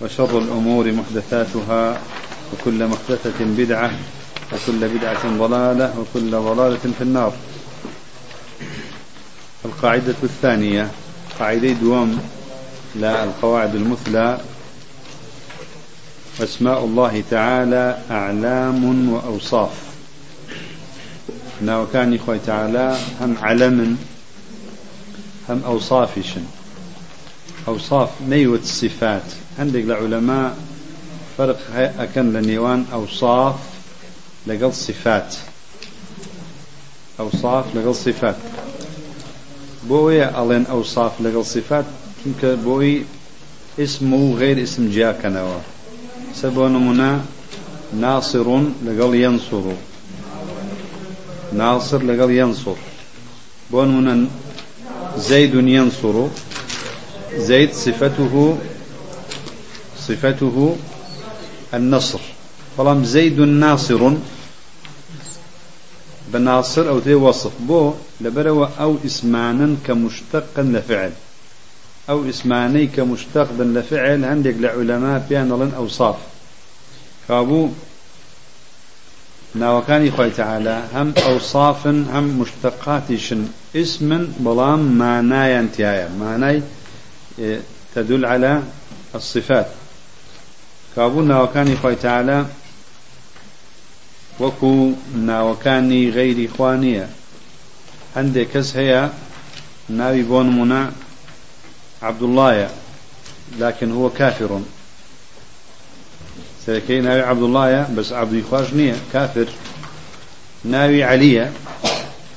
وشر الأمور محدثاتها وكل محدثة بدعة وكل بدعة ضلالة وكل ضلالة في النار. القاعدة الثانية قاعدة دوام لا القواعد المثلى. أسماء الله تعالى أعلام وأوصاف. ناو كان إخوة تعالى هم علم هم أوصافش أوصاف نيوة الصفات. عندك العلماء فرق أكن لنيوان أوصاف لقل صفات. أوصاف لقل صفات. بوي ألين أوصاف لقل صفات كنك بوي اسمه غير اسم جاء كنوا سبون منا ناصر لقل ينصر. ناصر لقل ينصر. بون منا زيد ينصر. زيد صفته صفته النصر. فلام زيد ناصر. بناصر أو ذي وصف. بو لبروا أو إسمانا كمشتقا لفعل. أو إسماني كمشتق لفعل. عندك لعلماء بيان لن أوصاف. كابو ناوكاني خوي تعالى. هم أوصاف هم مشتقات اسما بلام معناي انتهايا. معناي تدل على الصفات. كابو ناوكاني خوي تعالى وكو ناوكاني غير إخوانية عندك كس هي ناوي بون منا عبد الله لكن هو كافر سيكي ناوي عبد الله بس عبد إخواج نية كافر ناوي علي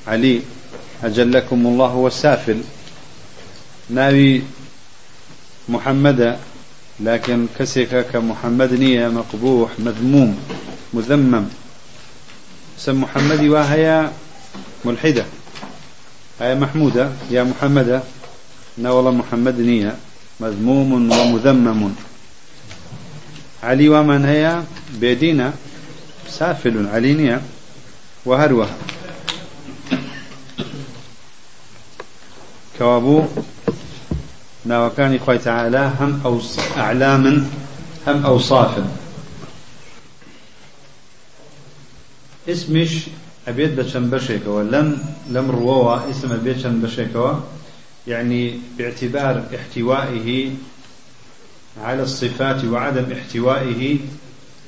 علي أجلكم الله والسافل. ناوي محمد لكن كسك كمحمد نية مقبوح مذموم مذمم. سم محمد وهي ملحدة. هي محمودة يا محمد نا والله محمد نية مذموم ومذمم. علي ومن هي بيدينا. سافل علي نية. وهروه كوابو. ناوكاني خوي تعالى هم أوص... أعلاما هم أوصافا اسمش أبيت بشن بشيكوا لم لم رووا اسم أبيت شن بشيكوا يعني باعتبار احتوائه على الصفات وعدم احتوائه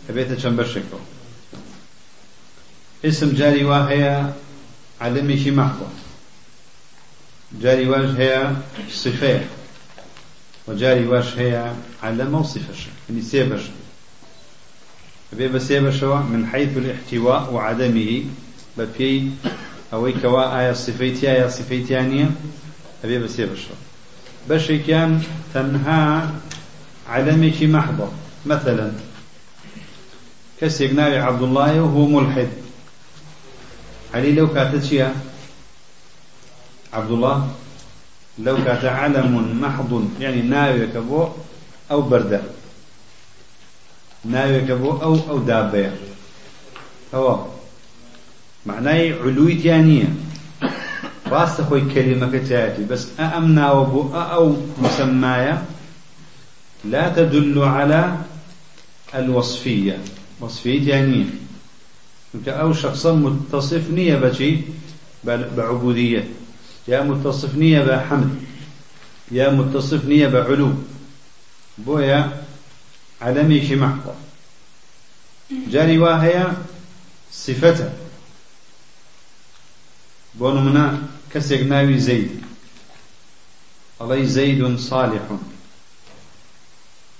أبيت شن بشيكوا اسم جاري وهي علمه محضر جاري وجه هي صفات وجاري واش هي على موصفش يعني سيبش أبي بسيبش من حيث الاحتواء وعدمه. ببي أوي كوا آية صفيتي آية صفيتيانية أبي بسيبش بشي كان تنهى عدمك محضر مثلا كسيق عبد الله وهو ملحد. علي لو كانت عبد الله؟ لو كانت علم محض يعني ناوي كبو أو بردة ناوي كبو أو أو دابة. هو. معناه علوي تيانية راست خوي كلمة كتاتي. بس أأمنا وبو أو مسمايا. لا تدل على الوصفية. وصفية أنت أو شخصا متصف نية بشي بعبودية. يا متصف نية بحمد يا متصف نية بعلو بويا عدمي شي محضر. جاري واهيا صفته. بون منا كسيك ناوي زيد علي زيد صالح.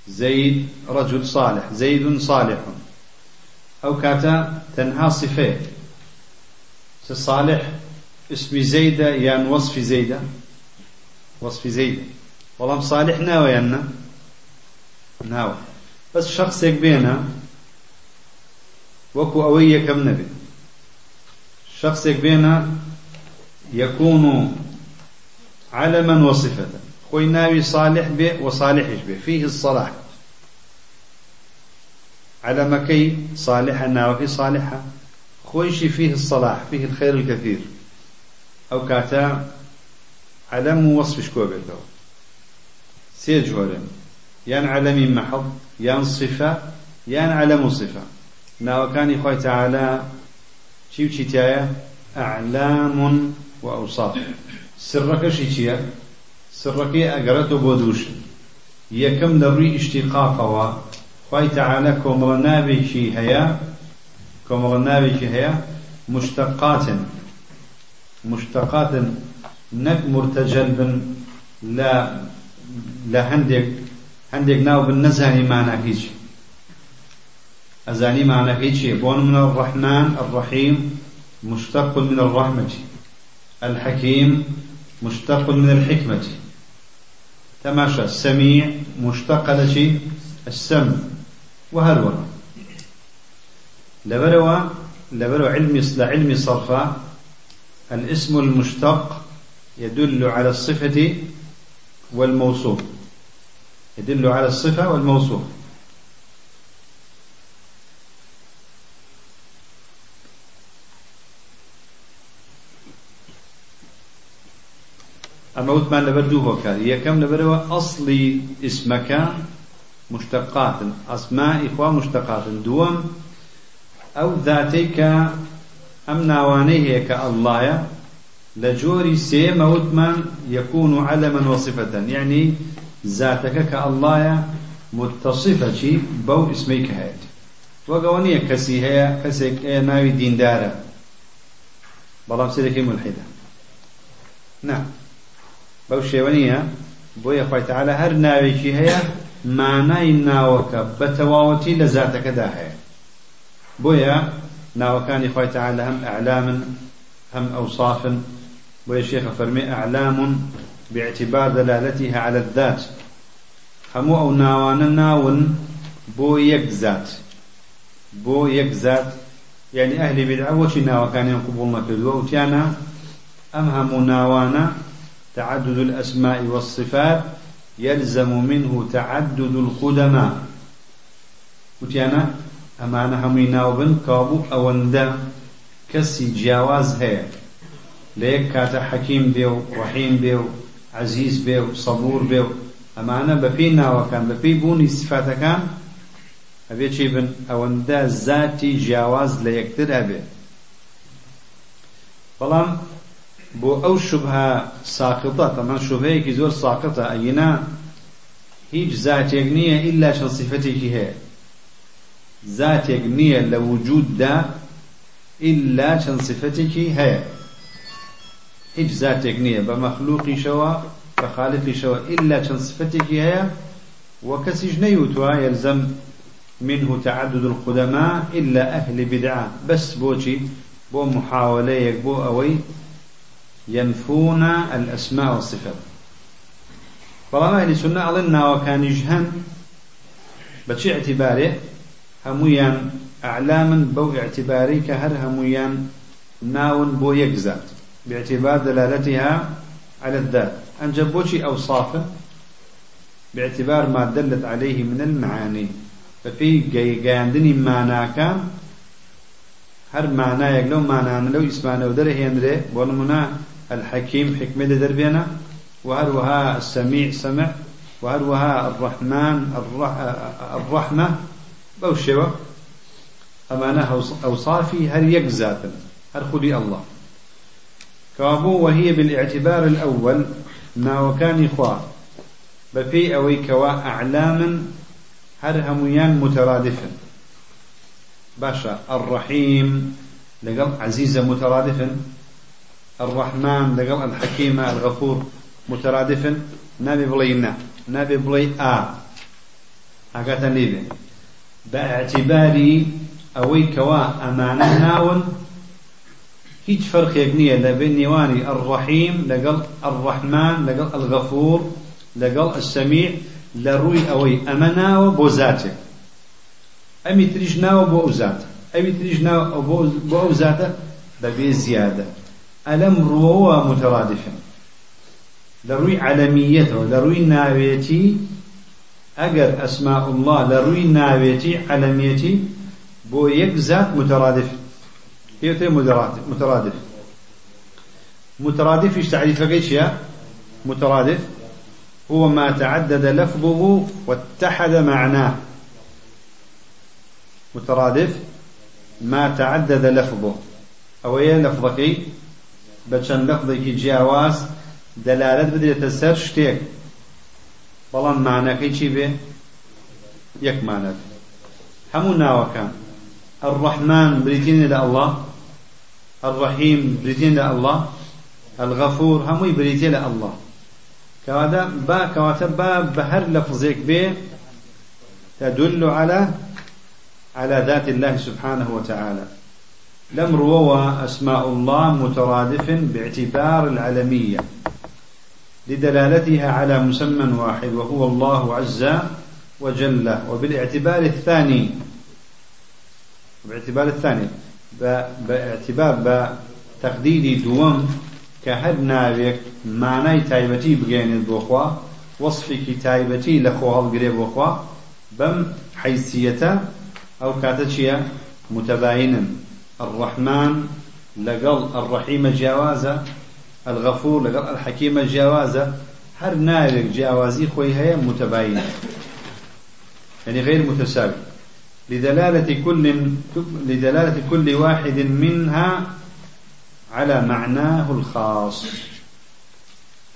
زيد رجل صالح. زيد صالح. أو كاتا تنهى صفات صالح اسم زيدة يعني وصف زيدة وصف زيدة والله صالح ناوى يعني ناوى بس شخص بينا وكو أوي كم نبي. شخص بين يكون علما وصفة. خوي ناوي صالح به وصالحش به فيه الصلاح. على مكي صالحة ناوي صالحة. خويش فيه الصلاح. فيه الخير الكثير. أو كاتا علم وصف شكوبته سيجهورين يان علمي محض يان صفة يان علم صفة ناوكاني خوي تعالى شي تايا أعلام وأوصاف سرك شي تيا سرك أقرته بودوش يكم دوري اشتقاقوا خوي تعالى كومرنا بشي هيا كومرنا بشي هيا مشتقات مشتقات نك مرتجل بن لا لا هندك هندك ناو بالنزهني معنى هيك أزاني معنى هيك بون من الرحمن الرحيم مشتق من الرحمة. الحكيم مشتق من الحكمة. تماشى. السميع مشتق لشي السمع وهلوى. لبروا لبروا علم علم صرفا. الاسم المشتق يدل على الصفة والموصوف. يدل على الصفة والموصوف. أما وثمان لبردوه كان هي كم لبروا أصلي اسمك مشتقات. أسماء إخوة مشتقات. دوم أو ذاتيك ئەم ناوانەی هەیە کە ئەڵایە لە جۆری سێ مەوتمان یەکون و عەلەمەن وەصفەتەن یعنی زاتەکە کە ئەڵایە متصفە چی بەو ئسمەی کە هەیە. وەگەوە نییە کەسی هەیە کەسێک ئەیە ناوی دیندارە. بەڵام سێرەکی ملحیدە. نا بەو شێوە نییە بۆیە خۆیتەعاالە هەر ناوێکی هەیە مانای ناوەکە بە تەواوەتی لە زاتەکەدا هەیە. بۆیە ناوكان يخوي تعالى هم أعلام هم أوصاف. ويا شيخ فرمي أعلام باعتبار دلالتها على الذات. همو أو ناوان ناون بو يكزات بو يكزات يعني أهل بدعة وش ناوى كان ينقبون كذوة وتيانا أم هم ناوانا تعدد الأسماء والصفات يلزم منه تعدد القدماء. وتيانا ئەمانە هەمووی ناوبن کابوو ئەوەندە کەسی جیاواز هەیە. لە یەک کاتە حەکیم بێ و ڕحیم بێ و عزیز بێ و سەبور بێ و ئەمانە بەپێی ناوەکان بەپێی بوونی سفاتەکان ئەبێ چی بن؟ ئەوەندە زاتی جیاواز لە یەکتر ئەبێ. بەڵام بۆ ئەو شوبها ساقطە تەمان شوبەیەکی زۆر ساقطە ئەینا هیچ زاتێک نییە ئیلا شەصیفەتێکی هەیە. زاتێک نییە لە وجوددا ئیلا چەند صفەتێکی هەیە هیچ زاتێک نییە بە مەخلوقیشەوە بخالق شو إلا چند صفتك هي. وكسج نيوتوا يلزم منه تعدد القدماء إلا أهل بدعة. بس بوشي بو محاولة بو أوي ينفون الأسماء والصفات. فلما أهل السنة أظن وكان يجهن بشي اعتباره هميان أعلاما بو اعتباري كهر هميان ناون بو يكزات باعتبار دلالتها على الذات. أنجبوشي أوصافا باعتبار ما دلت عليه من المعاني ففي جاندني معنى كان هر معنى يقلو معنى لو اسمعنا ودره يندري ولمنا الحكيم حكمة دربينا وهروها السميع سمع وهروها الرحمن الرحمة. بوشوا أمانة أوصافي هل يجزاتا هل خلي الله كابو وهي بالاعتبار الأول ناوەکانی خوا. بەپێی ئەوەی کەوا ئەعلامن هەر هەمویان مترادفن. باشە الرحیم لەگەڵ عزیزە مترادفن. الرحمن لەگەڵ الحەکیمە الغەفور مترادفن. نابێ بڵێ نا نابێ بڵێ ئا ئاگاتە باعتباری ئەوەی کەوا ئەمانە ناون هیچ فەرقێک نییە لەبێن نێوانی ئەڕەحیم لەگەڵ ئەڕەحمان لەگەڵ ئەلغەفور لەگەڵ ئەسەمیع لە ڕووی ئەوەی ئەمە ناوە بۆ زاتێک ئەمی تریش ناوە بۆ ئەو زات ئەوی تریش ناوە بۆ ئەو زاتە بەبێ زیادە. ئەلەم ڕوەوە متەرادفن لە ڕووی عەلەمیەتەوە لە ڕووی ناوێتی أجر أسماء الله لروي ناويتي علميتي بو يكزات مترادف. هي مترادف مترادف. مترادف تعريفه إيش يا مترادف. هو ما تعدد لفظه واتحد معناه. مترادف. ما تعدد لفظه. أو هي لفظك بچن لفظك جیاواز دلالت بدرێتە سەر شتێک. بەڵام معنەکەی چی بێ؟ یەک مانەت هەموو ناوەکان. الرحمن بريتين إلى الله الرحيم بريتين إلى الله الغفور هموي بريتين إلى الله كوادا با كواتا با بهر لفظيك به تدل على على ذات الله سبحانه وتعالى. لم روى أسماء الله مترادف بإعتبار العلمية لدلالتها على مسمى واحد وهو الله عز وجل. وبالاعتبار الثاني باعتبار الثاني باعتبار بتقديد دوم كهد نابك معنى تايبتي بغين البوخوا وصفك تايبتي لخوها القريب بوخوا بم حيثيته أو كاتشيا متباينا. الرحمن لقل الرحيم جوازة الغفور لقل الحكيم جوازة هر نارك جوازي خوي هي متباين يعني غير متساوي لدلالة كل لدلالة كل واحد منها على معناه الخاص.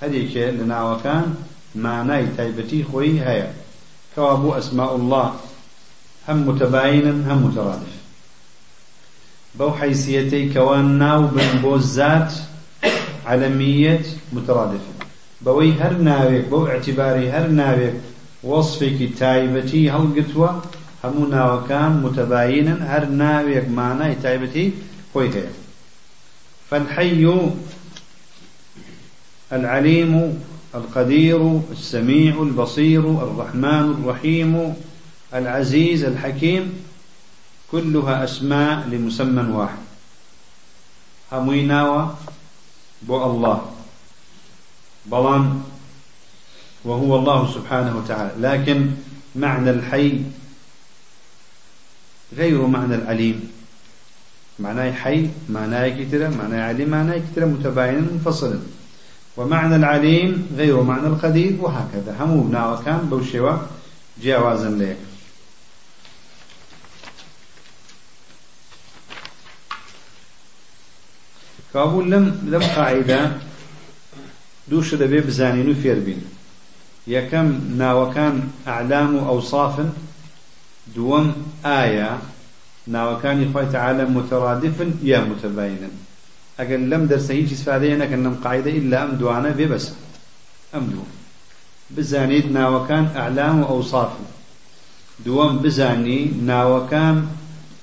هذيك لنا وكان معناي تايبتي خوي هي كوابو أسماء الله. هم متباينا هم مترادف بو حيثيتي كوان ناو بن بو علمية مترادفة. بوي هر ناويك بو اعتباري هر ناويك وصفك تايبتي هل قتوى همو ناوكان متباينا هر ناويك معنى تايبتي خويته فالحي العليم القدير السميع البصير الرحمن الرحيم العزيز الحكيم كلها أسماء لمسمى واحد. همويناوا بو الله بلان وهو الله سبحانه وتعالى لكن معنى الحي غير معنى العليم معناه حي معناه كتير معناه عليم معناه كتير متباين منفصلا ومعنى العليم غير معنى القدير وهكذا همو بنا وكان بوشوا جوازا لك كابول لم لم قاعدة. دوش دبي وفير بين يكم ناوكان أعلام أوصاف دوم آية ناوكان إخوة تعالى مترادفا يا متباينا أقل لم درس هيج استفادة أنك أنم قاعدة إلا أم دوانا في بس أم دو بزانيد ناوكان أعلام وأوصاف دوم بزاني ناوكان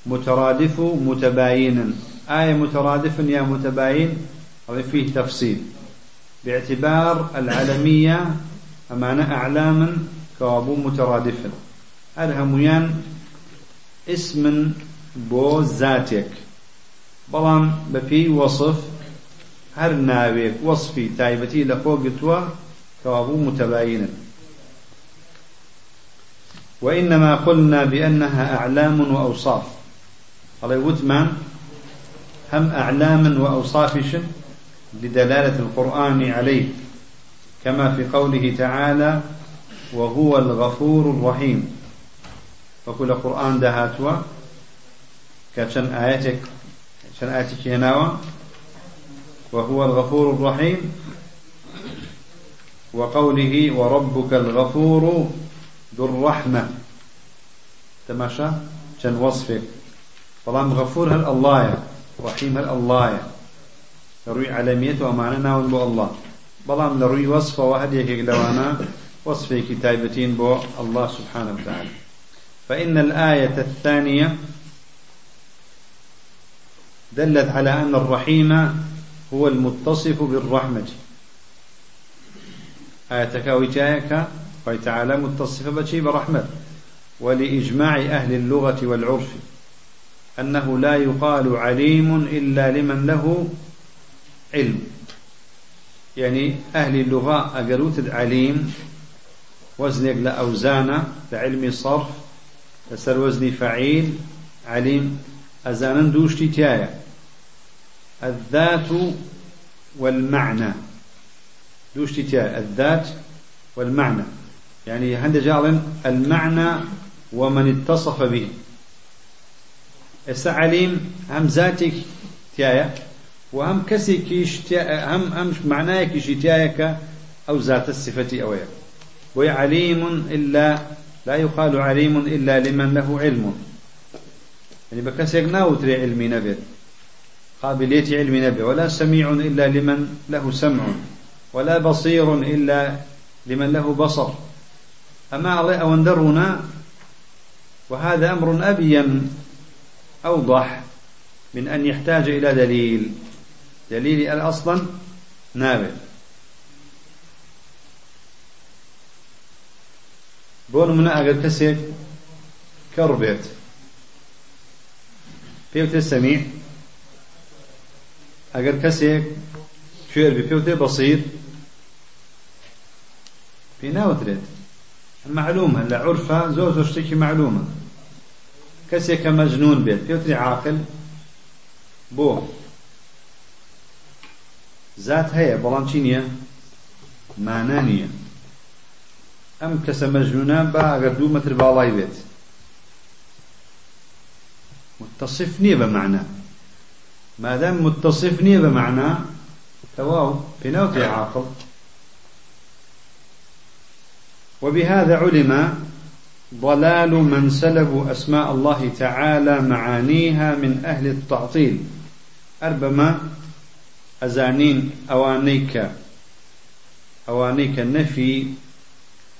مترادف متباينا آية مترادف يا متباين هذا فيه تفصيل. باعتبار العلمية أمانة أعلاما كوابو مترادفا أرهميان اسم بو ذاتك بلان بفي وصف هر ناويك وصفي تايبتي لفوق توا كوابو متباينا وإنما قلنا بأنها أعلام وأوصاف. على وثمان هم أعلاما وأوصاف لدلالة القرآن عليه كما في قوله تعالى وهو الغفور الرحيم فكل قرآن دهاتوا. كشن آياتك شن آياتك هناوا؟ وهو الغفور الرحيم وقوله وربك الغفور ذو الرحمة تماشى؟ شن وصفك. فلام غفور هل الله رحيم الله. لروي علميته ومعنى ناول بو الله. بلام لروي وصف واحد يكيك دوانا وصف كتابتين بو الله سبحانه وتعالى. فإن الآية الثانية دلت على أن الرحيم هو المتصف بالرحمة. آية كاويتايك تعالى متصفة بشي برحمة. ولإجماع أهل اللغة والعرف. أنه لا يقال عليم إلا لمن له علم. يعني أهل اللغة أقروت عليم وزنك لأوزان لعلم الصرف لسر وزن فعيل عليم. أزانا دوشتي تايا الذات والمعنى. دوشتي تايا الذات والمعنى. يعني هند جعل المعنى ومن اتصف به. عليم هم ذاتك تايا وهم كسي كيش هم هم معناه كيش تايك أو ذات الصفة أويا وعليم إلا لا يقال عليم إلا لمن له علم يعني بكسيك ناوتري علمي نبي قابلية علم نبي ولا سميع إلا لمن له سمع ولا بصير إلا لمن له بصر أما الله أوندرنا وهذا أمر أبين أوضح من أن يحتاج إلى دليل. دليل أصلا نابل. بون من أجل كسيك كربيت. بيوت السميع. أجل كسيك شوير بيوت بصير. في ناوتريت المعلومة هلا عرفة زوز اشتكي معلومة. كسيك مجنون بيت بيوت عاقل بو ذات هي بلان چینیە مانە نییە. ئەم کەسە مەژنونە با ئەگەر دوو متر باڵای بێت. متصف نییە بە معنا مادام متصف نییە بە معنا تواو پێناوتێ عاقل. وبهذا علم ضلال من سلبوا أسماء الله تعالى معانيها من أهل التعطيل. أربما أزانين أوانيك أوانيك نفي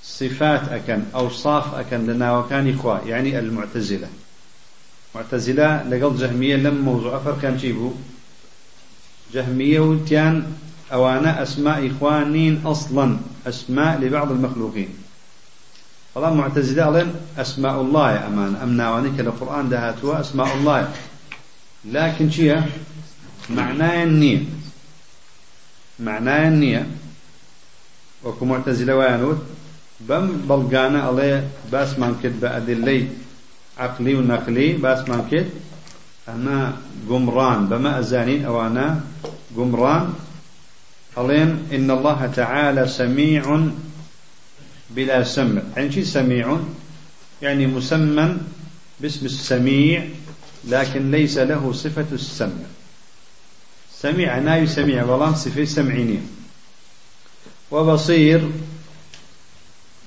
صفات أكن أوصاف أكن لنا وكان إخوة يعني المعتزلة. معتزلة لقل جهمية لم موضوع أفر كان جيبو جهمية وتيان أوانا أسماء إخوانين أصلا أسماء لبعض المخلوقين. والله معتزلة ألين أسماء الله يا أمان أمنا وانيك القرآن دهاتوا أسماء الله لكن شيء معناه النية معناه النية وكو معتزلة وانود بم بلغانا الله باس من كد بأدلي عقلي ونقلي باس من كد أما قمران بما أزانين أو أنا قمران ألين إن الله تعالى سميع بلا سمع. يعني شي سميع؟ يعني مسمى باسم السميع لكن ليس له صفة السمع. سمع ناي سمع بلان صفة سمعيني وبصير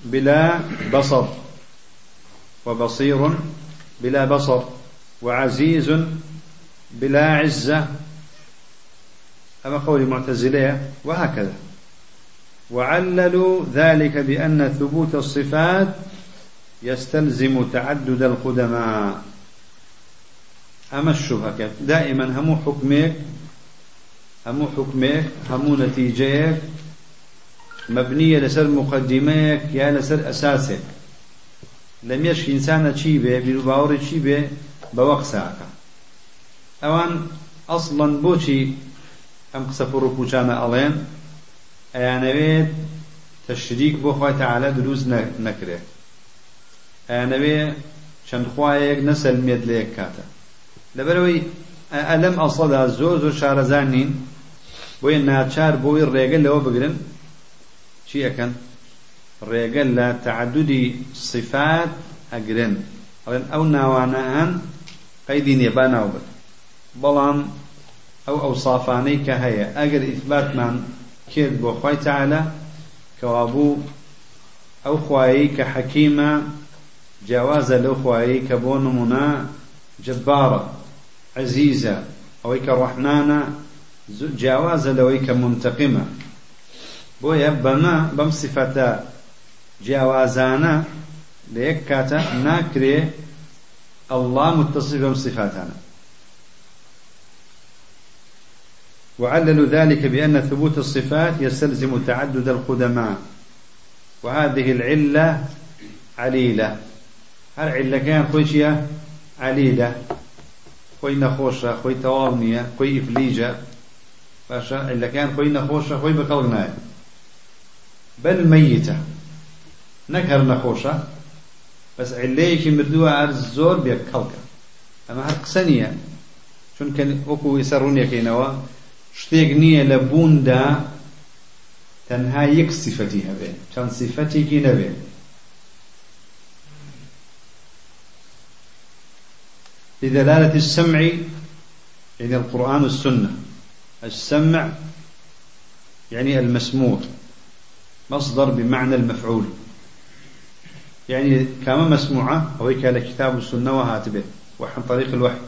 بلا بصر. وبصير بلا بصر. وعزيز بلا عزة. أما قول المعتزلية وهكذا. وعللوا ذلك بأن ثبوت الصفات يستلزم تعدد القدماء. أما الشبهة دائما هم حكمك همو حكمك همو نتيجيك مبنية لسر مقدميك يا لسر أساسك. لم يش إنسان چی به بیرو چی به بوق ساعة أوان أصلا بوشي أم قسفر كوشانا ألين أيانويت تشريك بو خواه تعالى دروز نكره أيانويت چەند خوایەک نەسەلمێت لە یەک کاتە. لەبەرەوەی ئەلەم ئەسڵدا زۆر زۆر شارەزان نین بۆیە ناچار بۆی ڕێگە لەوە بگرن. چی ئەەکەن؟ ڕێگە لە تعددی صفات ئەگرن. ئەڵێن ئەو ناوانەهان قەیدی نێبا ناو بن بەڵام ئەو ئەو سافانەی کە هەیە ئەگەر ئیثباتمان ئەو خوایی کە حەکیمە جیاوازە لەو خوایی کە بۆ نمونە جبارە عزیزە ئەوەی کە ڕەحمانە جیاوازە لەوەی کە منتەقیمە. بۆیە بەمە بەم سیفەتە جیاوازانە لە یەک کاتە ناکرێ الله متصف بەم صفاتانە. وعللوا ذلك بأن ثبوت الصفات يستلزم تعدد القدماء. وهذه العلة عليلة. هل علة كان خوشية عليلة. خۆی تەواو نییە خۆی ئیفلیجە باشە عیلەکان خۆی نەخۆشە خۆی بەکەڵک نایە بەل مەیتە نەک هەر نەخۆشە بەس عیلەیەکی مردووە هەر زۆر بێ کەڵکە ئەمە هەر قسە نییە چونکە وەکو ئێستا ڕوونیەکەینەوە شتێک نییە لە بووندا تەنها یەک صفەتی هەبێ چەند صفەتێکی نەبێ لدلالة السمع يعني القرآن والسنة. السمع يعني المسموع مصدر بمعنى المفعول. يعني كما مسموعة أو كان كتاب السنة وهاتبه وحن طريق الوحي.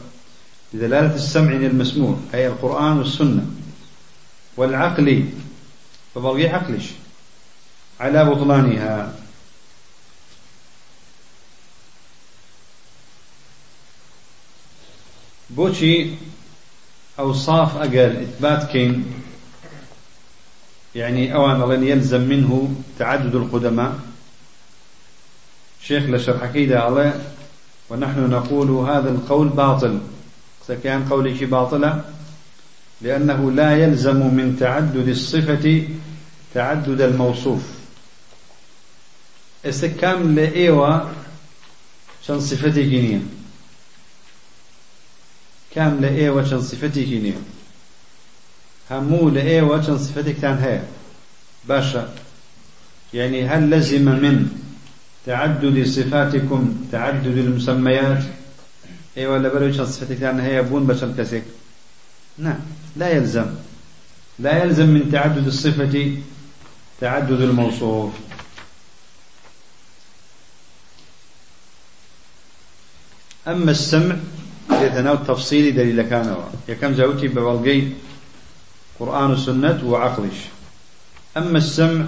لدلالة السمع يعني المسموع أي القرآن والسنة. والعقل. فبغي عقلش. على بطلانها. بوشي أوصاف أجل إثبات كين. يعني أوان لن يلزم منه تعدد القدماء. شيخ لشرح كيدا عليه ونحن نقول هذا القول باطل. سكان قولك باطلة لأنه لا يلزم من تعدد الصفة تعدد الموصوف. استكام لإيوة شن صفتي كينية كام لإيوة شن صفتي كينية همو لإيوة شن صفتك كان هي باشا. يعني هل لزم من تعدد صفاتكم تعدد المسميات؟ أيوه ولا بلو شن صفتك كان هي بون بشر كسك نعم. لا يلزم. لا يلزم من تعدد الصفة تعدد الموصوف. أما السمع يتناول تفصيلي دليل كان يكم زوتي ببلغي قرآن السنة وعقلش. أما السمع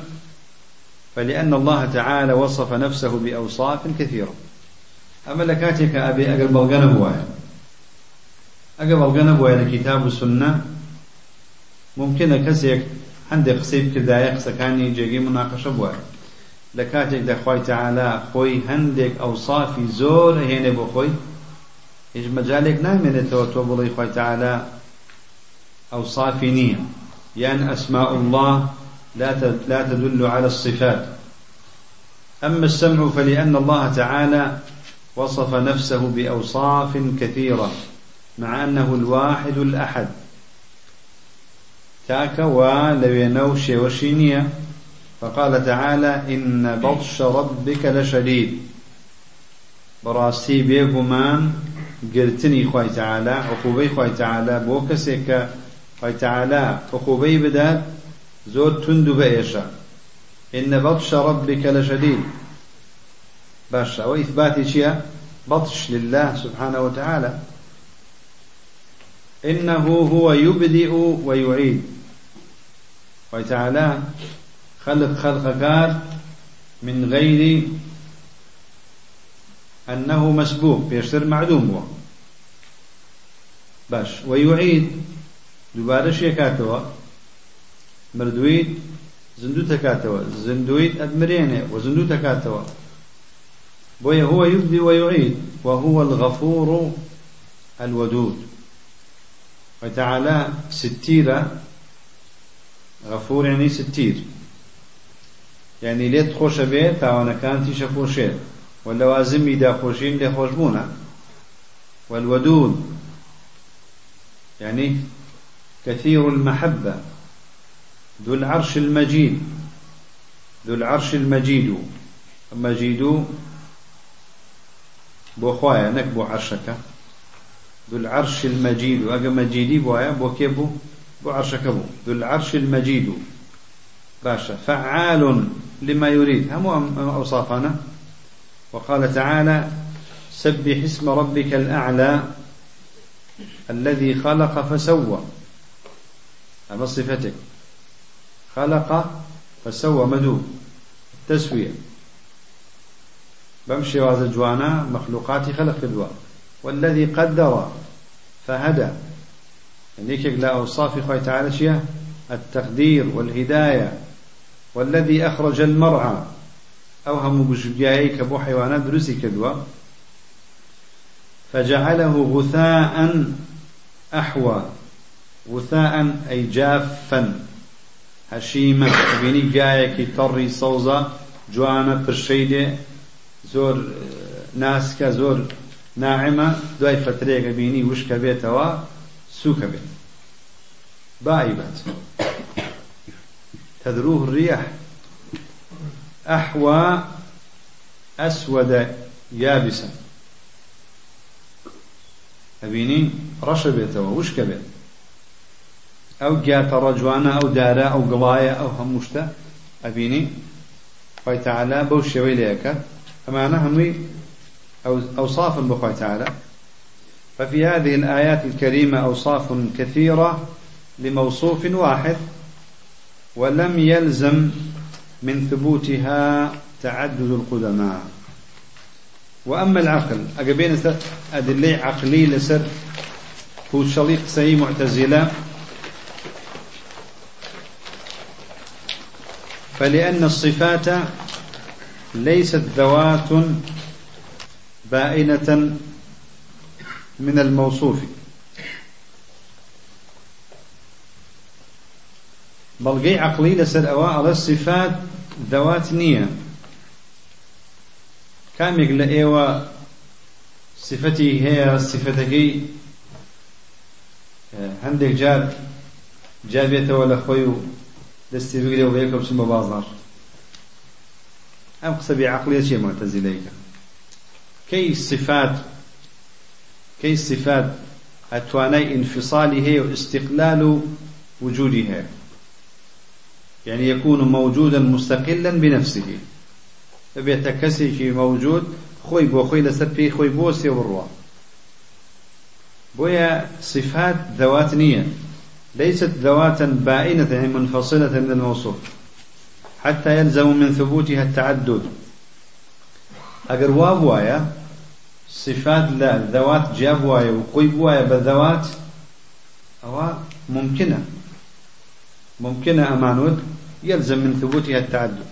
فلأن الله تعالى وصف نفسه بأوصاف كثيرة. أما لكاتك أبي أقل بلغنا بوايا أقل بلغنا بوايا لكتاب السنة ممكن كسيك عندك قسەی کردایە قسەکانی جێگەی مناقەشە بووە لە کاتێک دەخوای تعالا خۆی هەندێک ئەو صافی زۆر هێنێ بۆ خۆی هیچ مەجالێک نامێنێتەوە تۆ بڵی خۆی تعالا ئەو صافی نییە یان ئەسماء الله لا تدل على الصفات. أما السمع فلأن الله تعالى وصف نفسه بأوصاف كثيرة. مع أنه الواحد الأحد. تاكا ولوينو شيوشينيا فقال تعالى إن بطش ربك لشديد براستي بيغمان قلتني خوي تعالى عقوبي خوي تعالى بوكسيك خوي تعالى عقوبي بدات زود تندو بأيشا إن بطش ربك لشديد باشا وإثباتي شيء بطش لله سبحانه وتعالى إنه هو يبدئ ويعيد. وتعالى خلق خلقك من غير أنه مسبوق بيشتر معدوم هو. باش ويعيد. دوباره شيكاتوا. مردويد زندو تكاتوا. زندويد أدمرينه وزندو تكاتوا. بويا هو يبدي ويعيد وهو الغفور الودود. وتعالى ستيرة غفور يعني ستير. يعني ليت خوش بيت تاوانا كان تيشا خوشيت واللوازم إذا خوشين لي خوشبونا والودود. يعني كثير المحبة. ذو العرش المجيد. ذو العرش المجيد. مجيد بو خوايا نكبو عرشك. ذو العرش المجيد. وأجا مجيدي بوايا بو كيبو بو؟ عرشك بو؟ ذو العرش المجيد. باشا فعال لما يريد. هم أوصافنا؟ وقال تعالى سبح اسم ربك الأعلى الذي خلق فسوى. هذا صفتك. خلق فسوى مدو التسوية بمشي وهذا جوانا مخلوقاتي خلق في الدواء والذي قدر فهدى. يعني لا أوصاف خوي تعالى التقدير والهداية. والذي أخرج المرعى. أوهم بجيائك بو حيوانات درسي كدوا فجعله غثاء أحوى. غثاء أي جافا. هشيما. بيني جايكي تري صوزة. جوانا برشيدة زور ناسكا زور ناعمة دوای فترێکە بینی وشکە بێتەوە سووکە بێت. بائبت تدروه الرياح أحوى أسود يابسا. أبيني رشبته وشكبه أو جات رجوانا أو دارا أو قضايا أو همشتا أبيني خوي تعالى بوشي ويليك أما أنا همي أو أوصاف بخوي تعالى. ففي هذه الآيات الكريمة أوصاف كثيرة لموصوف واحد ولم يلزم من ثبوتها تعدد القدماء. وأما العقل أقبين أدلي عقلي لسر. هو شليق سي معتزلة. فلأن الصفات ليست ذوات بائنة من الموصوف. بەڵگەی عقلی لەسەر ئەوە ئەڵە صفات ذەوات نییە کامێک لە ئێوە صفەتی هەیە صفەتەکەی هەندێک جار جابێتەوە لە خۆی و دەستی بگرێ و بەیەکە بچن بە بازار ئەم قسە بێعقلیە چیە معتەزیلەیکە کەی صفات كي صفات ئەتوانای انفصالی هەیە و استقلال وجودی هەیە يعني يكون موجودا مستقلا بنفسه. فبيتكسي في موجود خوي بو خوي لسبي خوي بوسي وروا بويا صفات ذوات نية. ليست ذواتا بائنة منفصلة من الموصوف. حتى يلزم من ثبوتها التعدد. أجر وابوايا صفات لا ذوات جابوايا وقيبوايا بالذوات أو ممكنة ممكنة أمانود يلزم من ثبوتها التعدد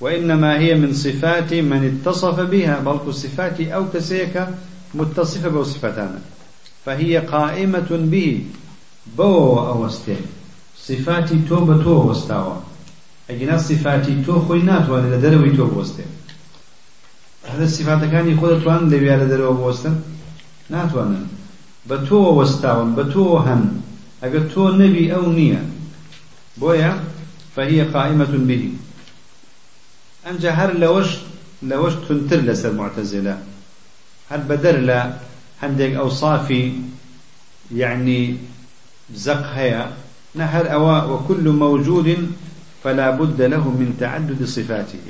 وإنما هي من صفات من اتصف بها بل الصفات أو كسيك متصفة بصفتان فهي قائمة به بو أوستي صفاتي تو بتو وستاوا أجنا صفاتي تو خوينات وأنا لدروي تو هذا الصفات كان يقول توان لبيا لدرو بوستن ناتوانا بتو وستاون بتو هن. أجر تو نبي أو نية. بويا فهي قائمة به. أنجا هر لوش لوش تنتر لسر معتزلة. هل بدر لا عندك أوصافي يعني زق هيا نهر أواء وكل موجود فلا بد له من تعدد صفاته.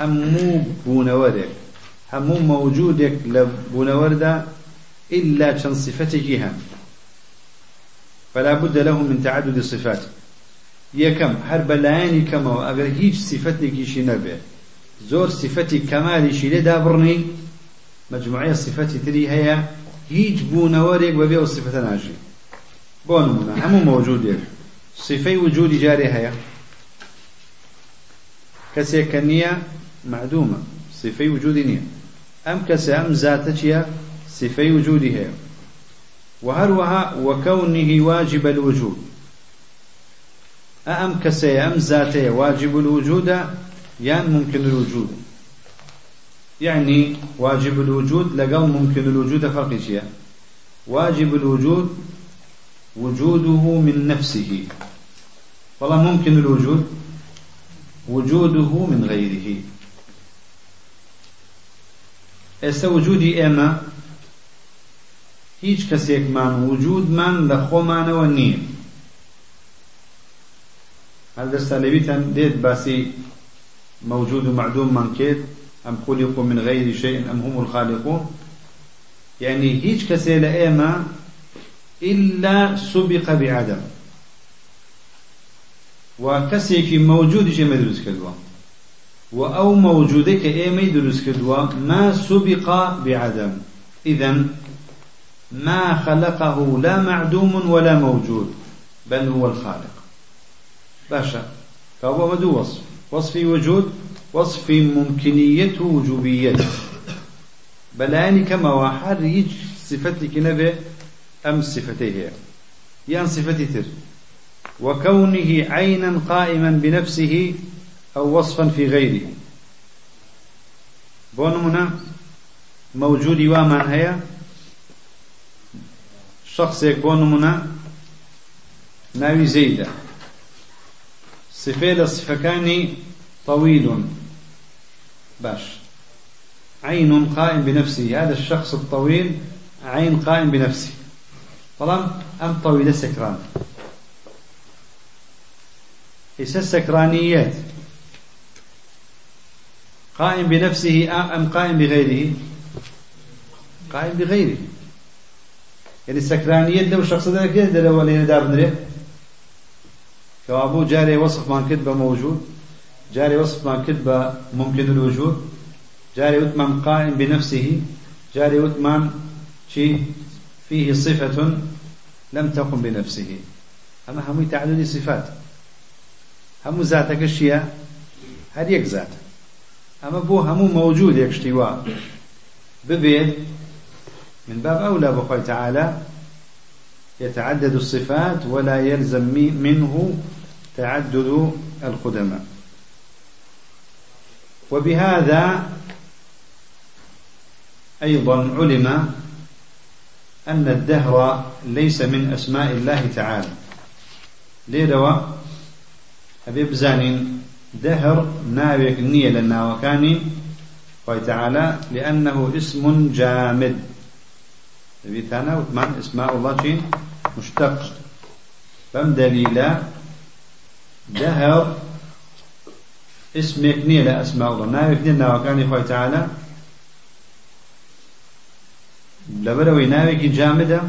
همو بونوردك همو موجودك لبونوردا إلا شن صفتك هم. فلا بد له من تعدد صفاته یەکەم هەر بەلایەنی کەمەوە ئەگەر هیچ سیفەتێکیشی نەبێ زۆر سیفەتی کەمالیشی لێ دابڕنی مجموعەیە سیفەتی تری هەیە هیچ بوونەوەرێک بەبێ و سیفەتە ناژی بۆ نمونە هەموو مەوجودێک صفەی وجودی جارێ هەیە. کەسێک نییە ئەم کەسە ئەم زاتە چییە؟ صفەی وجودی هەیە. وهروها وكونه واجب الوجود. أم كسي أم ذاتي واجب الوجود يان ممكن الوجود؟ يعني واجب الوجود لقل ممكن الوجود فرق شيء واجب الوجود وجوده من نفسه. والله ممكن الوجود وجوده من غيره ئێستا وجودی ئێمە هیچ کەسێکمان وجودمان لە خۆمانەوە نییە. هل دستا لبيتن ديت باسي موجود ومعدوم من كيد أم خلقوا من غير شيء أم هم الخالقون. يعني هيج كسي لأيما إلا سبق بعدم. في موجود شيء ما يدرس كدوا وأو موجودك إيما يدرس كدوا ما سبق بعدم. إذا ما خلقه لا معدوم ولا موجود بل هو الخالق. باشا فهو مدو وصف. وصف وجود وصف ممكنية وجوبية. بەلایانی کەمەوە هەر هیچ صفتێکی نەبێ ئەم صفتەی هەیە یان صفتی تر. وكونه عينا قائما بنفسه أو وصفا في غيره. بونمنا موجود وامان هيا. شخص يكبونمنا ناوي زيدة. صفة لصفكان طويل. باش. عين قائم بنفسه. هذا الشخص الطويل عين قائم بنفسه. طالما أم طويلة سكران؟ إيش السكرانيات قائم بنفسه أم قائم بغيره؟ قائم بغيره. يعني السكرانية لو شخص ده كده لو ولا دار نري كوابو جاري وصف ما كتب موجود جاري وصف ما كتب ممكن الوجود جاري وثمان قائم بنفسه جاري وثمان شيء فيه صفة لم تقم بنفسه. أما هم تعدد صفات. هم ذاتك الشيء هل يك أما بو هم موجود يكشتوا ببيت من باب أولى بقول تعالى يتعدد الصفات ولا يلزم منه تعدد القدماء. وبهذا أيضا علم أن الدهر ليس من أسماء الله تعالى. ليروا أبي بزانين دهر ناويك نية للناوكاني تعالى لأنه اسم جامد. أبي ثانا وثمان اسماء الله مشتق. فم دليلا دهر اسمك نية لأسماء الله. ناويك نية للناوكاني قال تعالى لبروي ناويك جامدة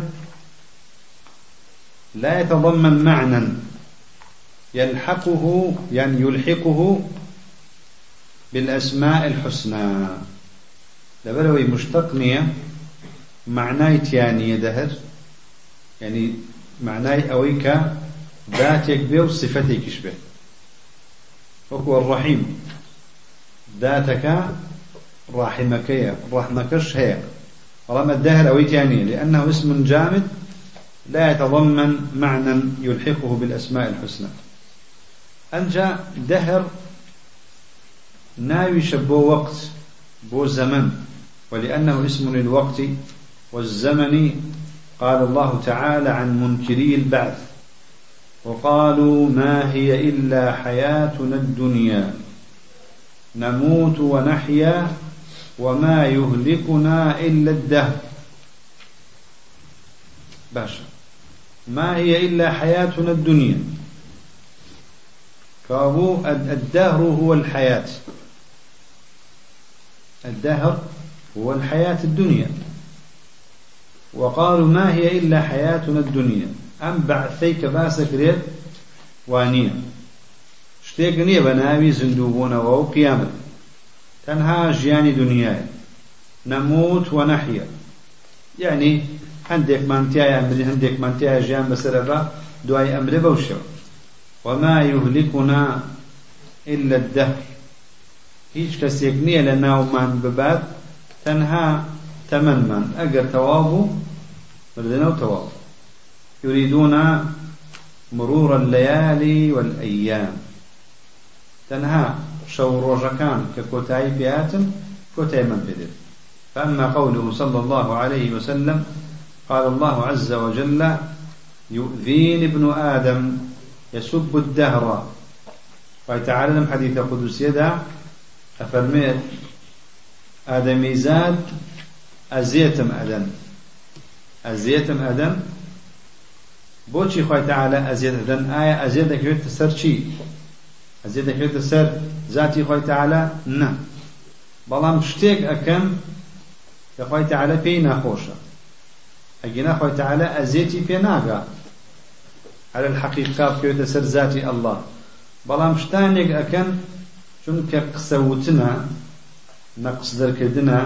لا يتضمن معنى. يلحقه يعني يلحقه بالأسماء الحسنى. لبروي مشتقنية معناي تياني دهر يعني معناي أويك ذاتك بيو صفتك شبه. وهو الرحيم. ذاتك راحمك رحمكش هي. رمى الدهر أو تاني لأنه اسم جامد لا يتضمن معنى يلحقه بالأسماء الحسنى. أنجا دهر ناوي شبو وقت بو زمن ولأنه اسم للوقت والزمن قال الله تعالى عن منكري البعث وقالوا ما هي إلا حياتنا الدنيا نموت ونحيا وما يهلكنا إلا الدهر. باشا ما هي إلا حياتنا الدنيا؟ فهو الدهر هو الحياة. الدهر هو الحياة الدنيا. وقالوا ما هي إلا حياتنا الدنيا؟ أم بعثيك باسك ريد وانية شتيك نية بناوي زندوبون وهو قيامة. تنها جياني دنياي. نموت ونحيا. يعني هندێک مانتیای ئەمری هەندێک مانتیای ژیان بەسەرەبا دوای ئەمرێ بەوشەوە وما يهلكنا إلا الدهر. هیچ کەسێک نییە لە ناومان ببات تەنها تەمەمان ئەگەر تەواو بوو بردنەوە تەواو. يريدون مرور الليالي والأيام. تنها شو روجكان ككوتاي بياتم كوتاي من بدر فأما قوله صلى الله عليه وسلم قال الله عز وجل يؤذيني ابن آدم يسب الدهر. قال تعالى لم حديث قدس يدا أفرميت آدمي زاد أزيتم أدم أزيتم أدم خی تعالە ئەزیێت دەن ئایا ئەزیێت دەکەوێتە سەر چی ئەزیێت دەکەوێتە سەر ذاتی خۆی تعالە نە بەڵام شتێک ئەەکەم کە خۆی تعالە پێی ناخۆشە ئەگەنا خۆی تعالى ئەزێتی پێ ناگا على الحقيقة بكويت سر ذاتي الله. بەڵام شتانێک ئەەکەن چونکە قسەوتنە نەقص دەرکردنە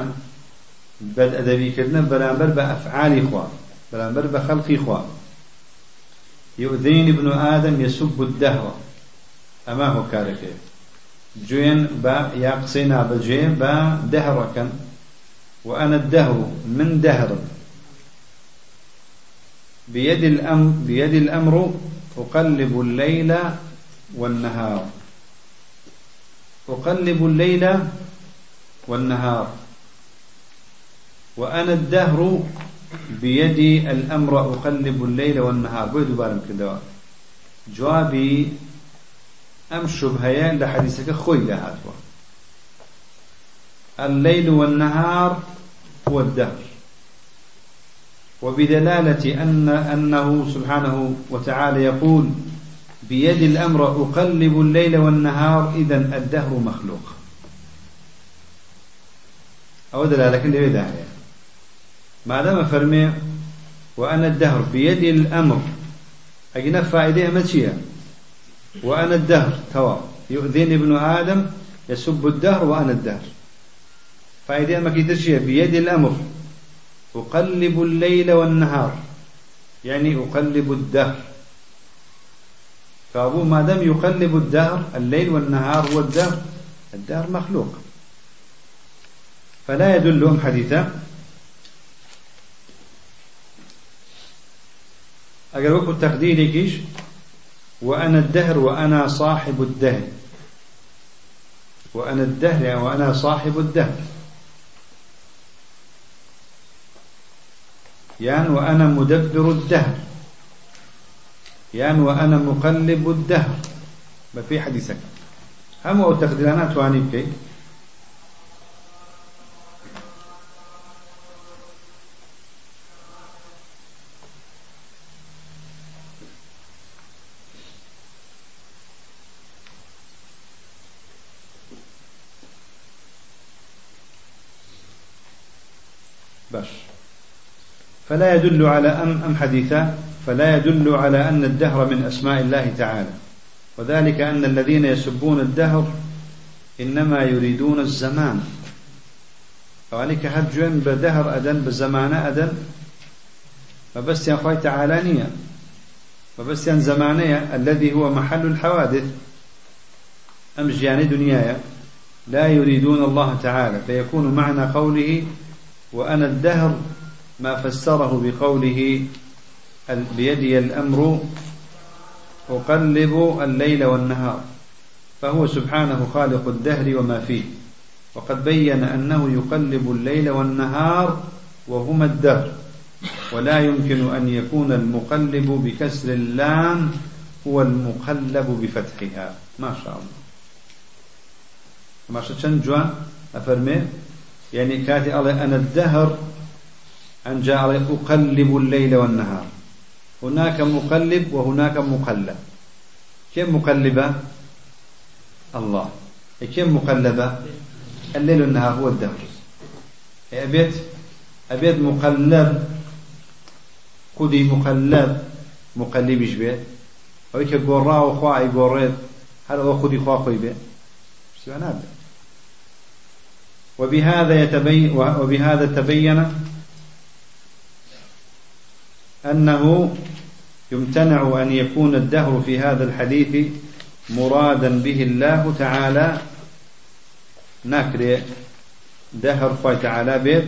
بەد ئەدەبیکردنە بەرامبەر بە ئەفعالی خوا بەرامبەر بە خەڵقی خوا يؤذين ابن آدم يسب الدهر. أما هو كاركه جوين با يا قسينا بجين با دهركن وأنا الدهر من دهر. بيد الأمر, بيد الأمر أقلب الليل والنهار. أقلب الليل والنهار. وأنا الدهر بيدي الأمر أقلب الليل والنهار. بيدو بارم كدوا جوابي أم شبهيان لحديثك خوي لهاتوا الليل والنهار هو الدهر. وبدلالة أن أنه سبحانه وتعالى يقول بيد الأمر أقلب الليل والنهار إذا الدهر مخلوق. أو دلالة كل بداية ما دام فرمي وأنا الدهر بيد الأمر أجنا فائدة متشية وأنا الدهر توا يؤذيني ابن آدم يسب الدهر وأنا الدهر. فائدة ما كيتشية بيد الأمر. أقلب الليل والنهار يعني أقلب الدهر. فأبوه ما دام يقلب الدهر الليل والنهار هو الدهر الدهر مخلوق. فلا يدل أم حديثا. أقل وقت تقديرك وأنا الدهر وأنا صاحب الدهر. وأنا الدهر وأنا صاحب الدهر. يعني وأنا مدبر الدهر. يعني وأنا مقلب الدهر. ما في حديثك. هم أو تقديرانات واني بكي باش فلا يدل على أم أم حديثا فلا يدل على أن الدهر من أسماء الله تعالى. وذلك أن الذين يسبون الدهر إنما يريدون الزمان. وعليك هجن بدهر أدن بزمان أدن؟ فبس يا أخوي تعالى نية. فبس يا زمانية الذي هو محل الحوادث. أم جيان دنيايا لا يريدون الله تعالى. فيكون معنى قوله وأنا الدهر ما فسره بقوله بيدي الأمر أقلب الليل والنهار فهو سبحانه خالق الدهر وما فيه. وقد بين أنه يقلب الليل والنهار وهما الدهر ولا يمكن أن يكون المقلب بكسر اللام هو المقلب بفتحها. ما شاء الله. ما شاء الله. أفرمي؟ يعني كاتي أنا الدهر أن جاء أقلب الليل والنهار. هناك مقلب وهناك مقلب. كم مقلبة؟ الله. كم مقلبة؟ الليل والنهار هو الدهر. أبيت أبيت مقلب. قدي مقلب. مقلب بيت؟ أو يك قرأ وخوا يقرد هذا هو خدي خوا خوي بيت؟ وبهذا يتبين وبهذا تبين أنه يمتنع أن يكون الدهر في هذا الحديث مرادا به الله تعالى. نكر دهر خوي تعالى بيت.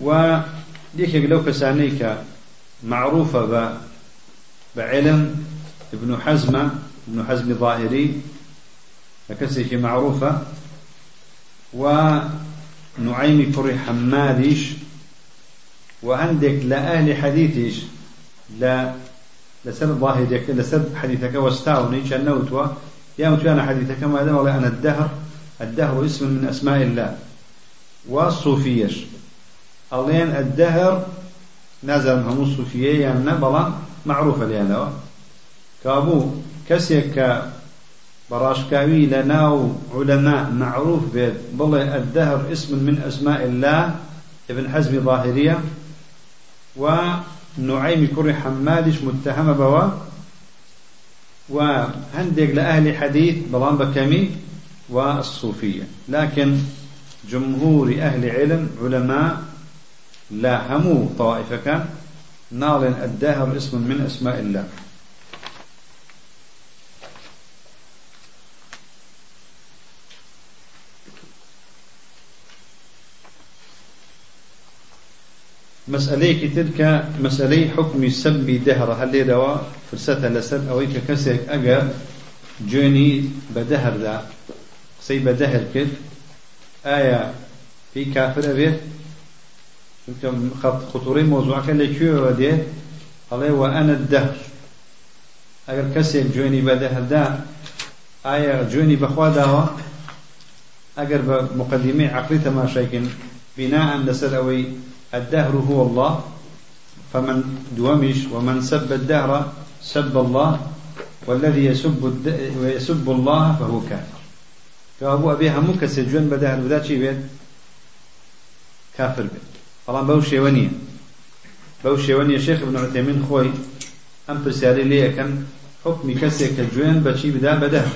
وديك لو كسانيك معروفة بعلم ابن حزم ابن حزم ظاهري فكسيك معروفة. ونعيم كري حماديش وعندك لأهل حديثش لا لسبب ظاهرك لسبب حديثك واستاوني كان نوتوا يا متوانا حديثك ما دام أنا الدهر. الدهر اسم من أسماء الله. والصوفيش. ألين الدهر نزل هم الصوفية يعني بلا معروفة لأنا كابو كسيك براشكاوي لناو علماء معروف بيت. بالله الدهر اسم من أسماء الله. ابن حزم ظاهرية. ونعيم كر حمادش متهم بوا. وهندق لأهل حديث بلان بكمي والصوفية. لكن جمهور أهل علم علماء لا همو طائفة كان نال الدهر اسم من أسماء الله. مسألة تلك مسألة حكم سب دهر. هل لدوا فرصة لسر أو كسر أجر جوني بدهر ذا. سي بدهر كد آية في كافر أبيه خطوري موضوع كان لكيو ودي الله وأنا الدهر. أجر كسر جوني بدهر ذا. آية جوني بخوا داوا أجر بمقدمة عقلي تماشيكن بناء لسر أوي الدهر هو الله. فمن دومش ومن سب الدهر سب الله والذي يسب ويسب الله فهو كافر. ئەبوایە هەموو کەس جوێن بە دەهر بدا چی بێت؟ كافر بێت. طبعا بەو شێوە نییە. بەو شێوە نییە شيخ ابن عثيمين خۆی ئەم پرسیاری لێ کرا حكم کەسێک جوێن بە چی بدا بە دەهر.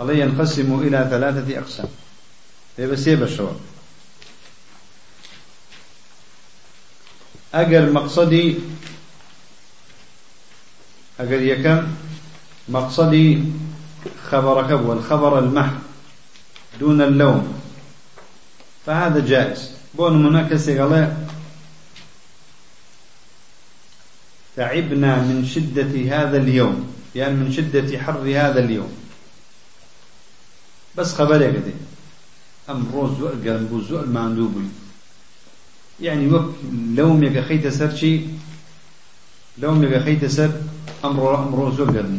الله ينقسم إلى ثلاثة أقسام. بس بشوار أجر مقصدي أجر يكم مقصدي خبرك والخبر المحض دون اللوم. فهذا جائز. بون مناكس قال تعبنا من شدة هذا اليوم يعني من شدة حر هذا اليوم. بس خبرك دي ئەمڕۆ زۆر گەرم بوو زۆر ماندوو یعنی وەک لەو مێگەخەیتە سەر چی؟ لەو مێگەخەیتە سەر ئەمڕۆ ئەمڕۆ زۆر گەرم.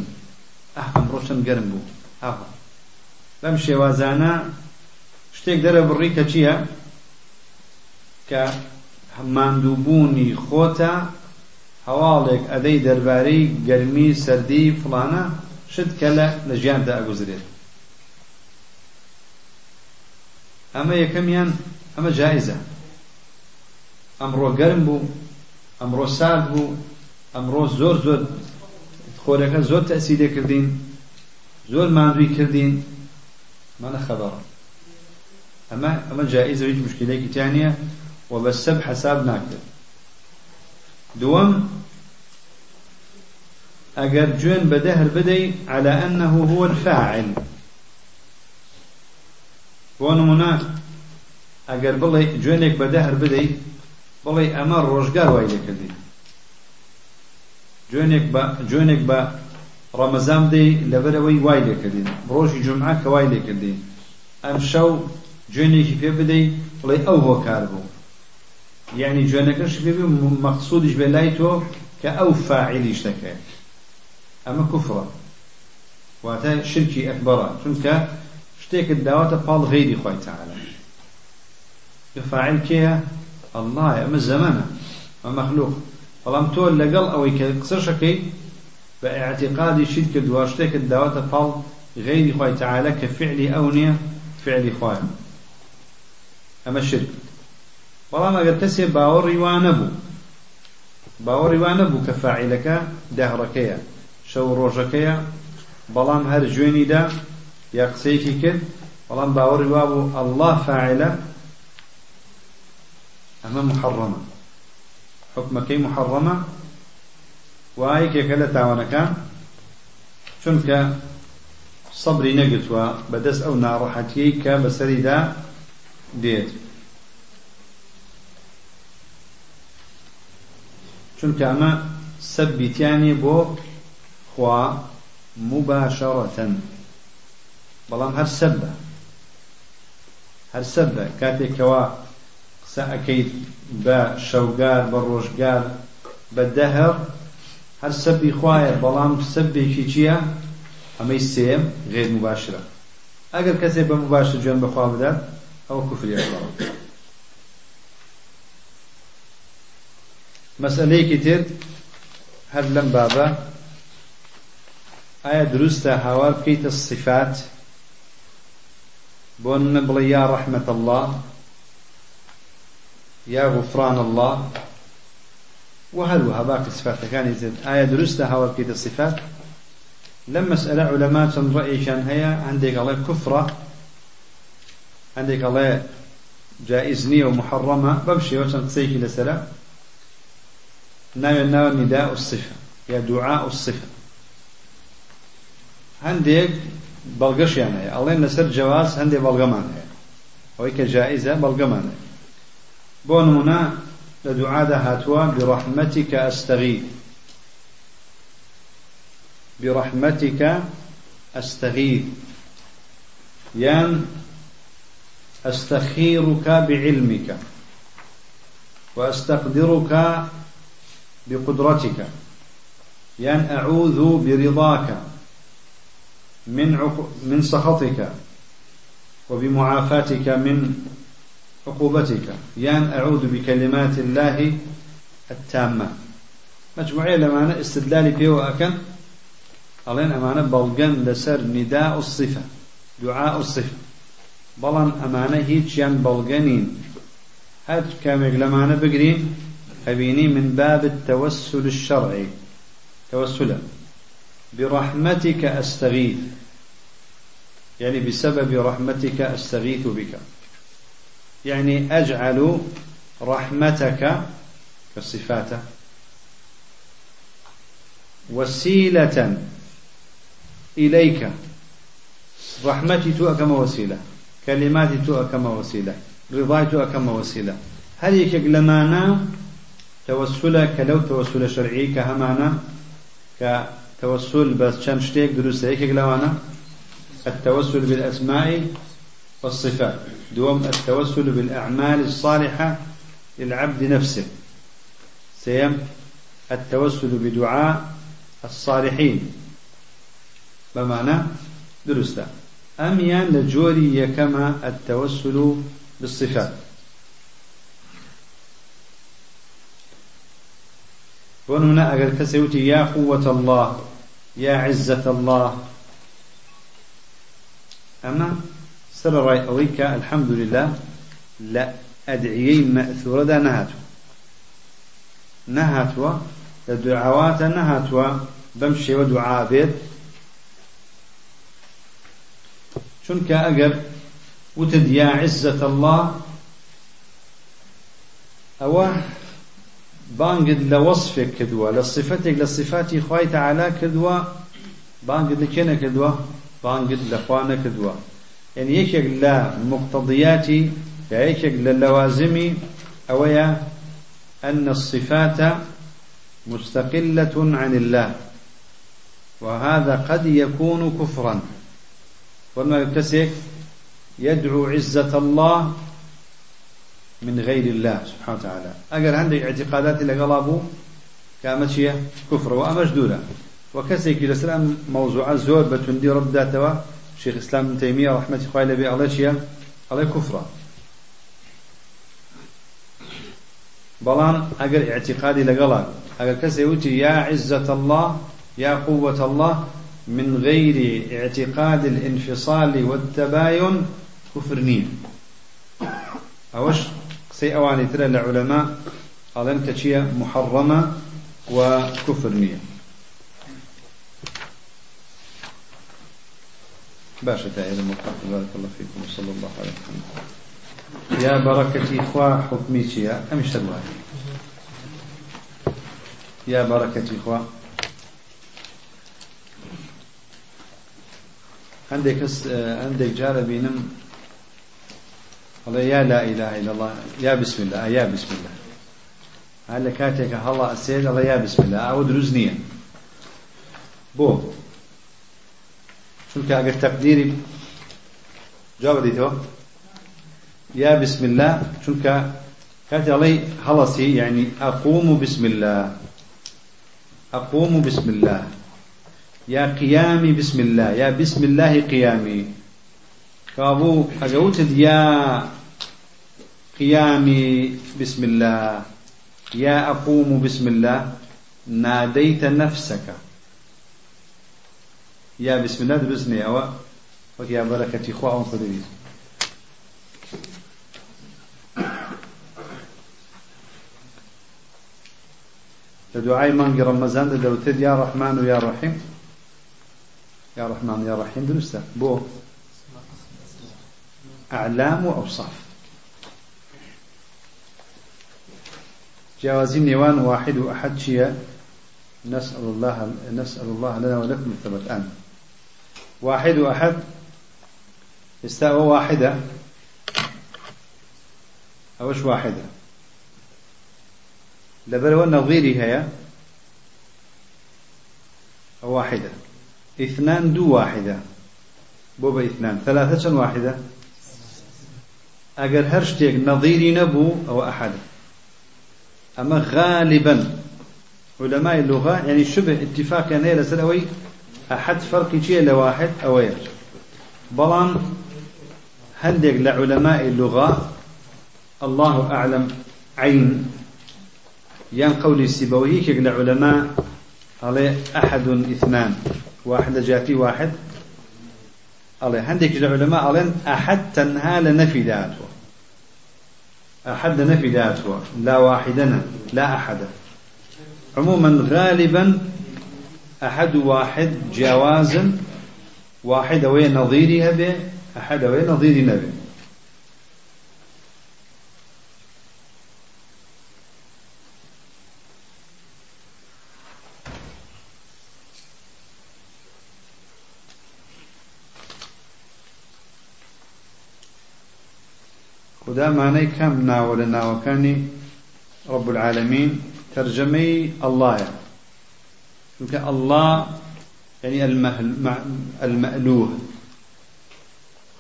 ئەح ئەمڕۆ چەند گەرم بوو. ئاخ بەم شێوازانە شتێک دەرە بڕی کە چییە؟ کە ماندووبوونی خۆتە هەواڵێک ئەدەی دەربارەی گەرمی سەردی فڵانە شت کە لە لە ژیاندا ئەگوزرێت. ئەمە یەکەمیان ئەمە جایزە. ئەمڕۆ گەرم بوو ئەمڕۆ سارد بوو ئەمڕۆ زۆر زۆر خۆرەکە زۆر تەسیدە کردین زۆر ماندووی کردین. مانە خەبەڕە ئەمە ئەمە جائزە هیچ مشکلەیەکی تیانە و بە سەب حساب ناکرێت دووەم ئەگەر جوێن بەدە هەر بدەی على أنه هو الفاعل. بۆ نمونە ئەگەر بڵێ جوێنێک بەدە هەر بدەیت بڵێ ئەمە ڕۆژگار وای لێکردین جوێنێک بە ڕەمەزان دەی لەبەرەوەی وای لێکردین ڕۆژی جمعە کە وای لێکردین ئەم شەو جوێنێکی پێ بدەی بڵێ ئەو هۆکار بوو. یعنی جوێنەکەش پێ مەقصودیش بێ لای تۆ کە ئەو فاعلی شتەکە ئەمە کوفڕە واتە شرکی ئەکبەرە. چونکە شتێکت داواتە پاڵ غەیری خۆی تەعالە فاعل کێیە؟ الله ئەمە زەمانە ئەمە مەخلوق. بەڵام تۆ لەگەڵ ئەوەی کە قسەشەکەی بە اعتقادی شید کردووە شتێکت داواتە پاڵ غەیری خۆی تەعالە کە فعلی ئەو نییە فعلی خۆیان. ئەمە شرک. بەڵام ئەگەر کەسێ باوەڕی وا نەبوو باوەڕی وا نەبوو کە فاعیلەکە دەهڕەکەیە شەو ڕۆژەکەیە بەڵام هەر ژوێنیدا یا قسەیەکی کرد بەڵام باوەڕی وا بوو ئەڵڵا فاعلە ئەمە محەڕەمە حکمەکەی محەڕەمە وایەکێکە لە تاوانەکان چونکە سەبری نەگرتووە بەدەست ئەو ناڕەحەتیەی کە بەسەریدا دێت چونکە ئەمە سەبیتیانی بۆ خوا مباشرەتەن بەڵام هەر سەبە هەر سەبە ئەەکەیت بە شەوگار بە ڕۆژگار بە دەهر هەر سەبی خوایە بەڵام سەبێکی چییە؟ ئەمەی سێم غێر مباشرە ئەگەر کەسێک بە مباشر جوێن بەخوا بدات ئەو کوفری ئەڵەوە مەسئلەیەکی تر هەر لەم بابە ئایا دروستە هاوار بکەیتە صفات؟ بۆ ڕەحمەت الله. یا غفران الله. وهروها باقي صفات كان يزيد. آية درست هاور كيد الصفات لما مسألة علماء رأي كان هيا. عندك الله كفرة. عندك الله جائزني ومحرمة. بمشي وشن تسيكي لسلا. ناوي ناوي نداء الصفة. يا دعاء الصفة. عندك بلغش يعني. الله نسر جواز. عندي بلغمان. هي وهيك جائزة بلغمان. هي نمونە لدعاء هاتوا برحمتك أستغيث. برحمتك أستغيث. يان أستخيرك بعلمك وأستقدرك بقدرتك. يان أعوذ برضاك من من سخطك وبمعافاتك من عقوبتك. يان أعوذ بكلمات الله التامة. مجموعية لما استدلالي فيه وأكن. ألين أمانة بلغن لسر نداء الصفة دعاء الصفة. بلان أمانة هيتش يان بلغنين. هاد كامل لمانة بقرين أبيني من باب التوسل الشرعي. توسلا. برحمتك أستغيث. يعني بسبب رحمتك أستغيث بك. يعني أجعل رحمتك كالصفات وسيلة إليك. رحمتي تو كما وسيلة كلماتي تو كما وسيلة رضاي تو كما وسيلة. هل يكيك لمانا توسل كلو توسل شرعي كهمانا كتوسل بس شان شتيك دروس يكيك لمانا التوسل بالأسماء والصفات. دوم التوسل بالأعمال الصالحة للعبد نفسه. سيم التوسل بدعاء الصالحين. بمعنى درستا أميان لجوري كما التوسل بالصفات. ونهنا أقل كسيوتي يا قوة الله يا عزة الله. أما سر راي أويك الحمد لله لا أدعيي مأثورة دا نهاتو نهاتوا لدعوات نهاتوا بمشي ودعاء بيت. شنك أقر وتد يا عزة الله. أو بانقد لوصفك كدوة لصفتك لصفاتي خواي تعالى كدوة بانقد لكنا كدوة بانقد لخوانا كدوة يعني يكيك لمقتضياتي يكيك للوازمي أويا أن الصفات مستقلة عن الله وهذا قد يكون كفرا. وما يكتسك يدعو عزة الله من غير الله سبحانه وتعالى. أجل عندك اعتقادات اللي قلبوا كامتشية كفر وأمجدولة وكسيك لسلام موضوع زور بتندي رب داتوا شيخ إسلام ابن تيمية رحمة الله بي الله شيء الله كفرة. بلان أجر اعتقادي لقلا أجر كسيوتي يا عزة الله يا قوة الله من غير اعتقاد الانفصال والتباين كفر نية أوش سي أواني ترى العلماء أظن كشيء محرمة وكفر باشا تعالى مطلق بارك الله فيكم وصلى الله عليه وسلم يا بركة إخوة حكمي يا أمش الله يا بركة إخوة. عندك عندك جار بينم. يا لا إله إلا الله. يا بسم الله يا بسم الله. هل كاتك هلا السيد الله يا بسم الله. أو دروزنية بو. چونکە ئەگەر تەقدیری جواب دیتەوە يا بسم الله. چونکە كاتي علي هلسي يعني أقوم بسم الله. أقوم بسم الله. يا قيامي بسم الله. يا بسم الله قيامي. كابو أجوتد يا قيامي بسم الله. يا أقوم بسم الله. ناديت نفسك. يا بسم الله دروزني أو ويا بركة إخوة أو قدرين لدعاء من رمضان دوتد يا رحمن ويا رحيم. يا رحمن يا رحيم درسته بو. أعلام وأوصاف. جوازين نيوان واحد وأحد شيء. نسأل الله نسأل الله لنا ولكم الثبت آمين. واحد وأحد. استوى واحدة. أوش واحدة؟ لبلو نظيري هي. واحدة. اثنان دو واحدة. بوبا اثنان. ثلاثة واحدة؟ أجر هرشتك نظيري نبو أو أحد. أما غالبا علماء اللغة يعني شبه اتفاق يعني لسلوي أحد فرق شيء لواحد أو ير بلان هندق لعلماء اللغة. الله أعلم عين. يان قولي السيبوي كيك لعلماء عليه أحد إثنان. واحد جاتي واحد. عليه هندك العلماء علين أحد تنهى لنفي ذاته أحد نفي ذاته لا واحدنا لا أحد. عموما غالبا أحد واحد جوازا واحد وين نظيرها به أحد وين نظير نبي. خدا معنی کەم ناوە لە ناوەکانی رب العالمين ترجمي الله. چونکە الله يعني المألوه.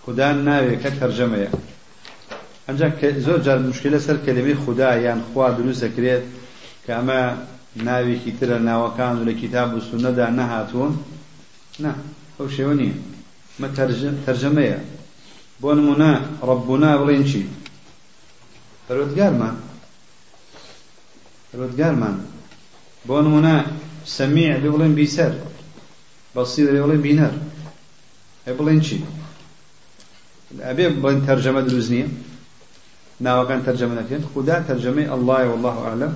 خدا ناوي كترجمة ئەمجا زۆر جار مشکلە سەر کلمەی خدا یان خوا دروست دەکرێت کە ئەمە ناوێکی ترە ناوەکان و لە کتاب و سنەدا نەهاتوون. نا ئەو شێوە نییە. مە تەرجەمەیە بۆ نمونە ڕەبوونا بڵێن چی؟ پەروەردگارمان. پەروەردگارمان. بۆ سەمیع لێ بڵێن بیسەر بەسیر لێ بڵێن بینەر ئێ بڵێن تەرجەمە دروست نییە تەرجەمە نەکرێن خدا تەرجەمەی ئەڵڵای والله ئەعلم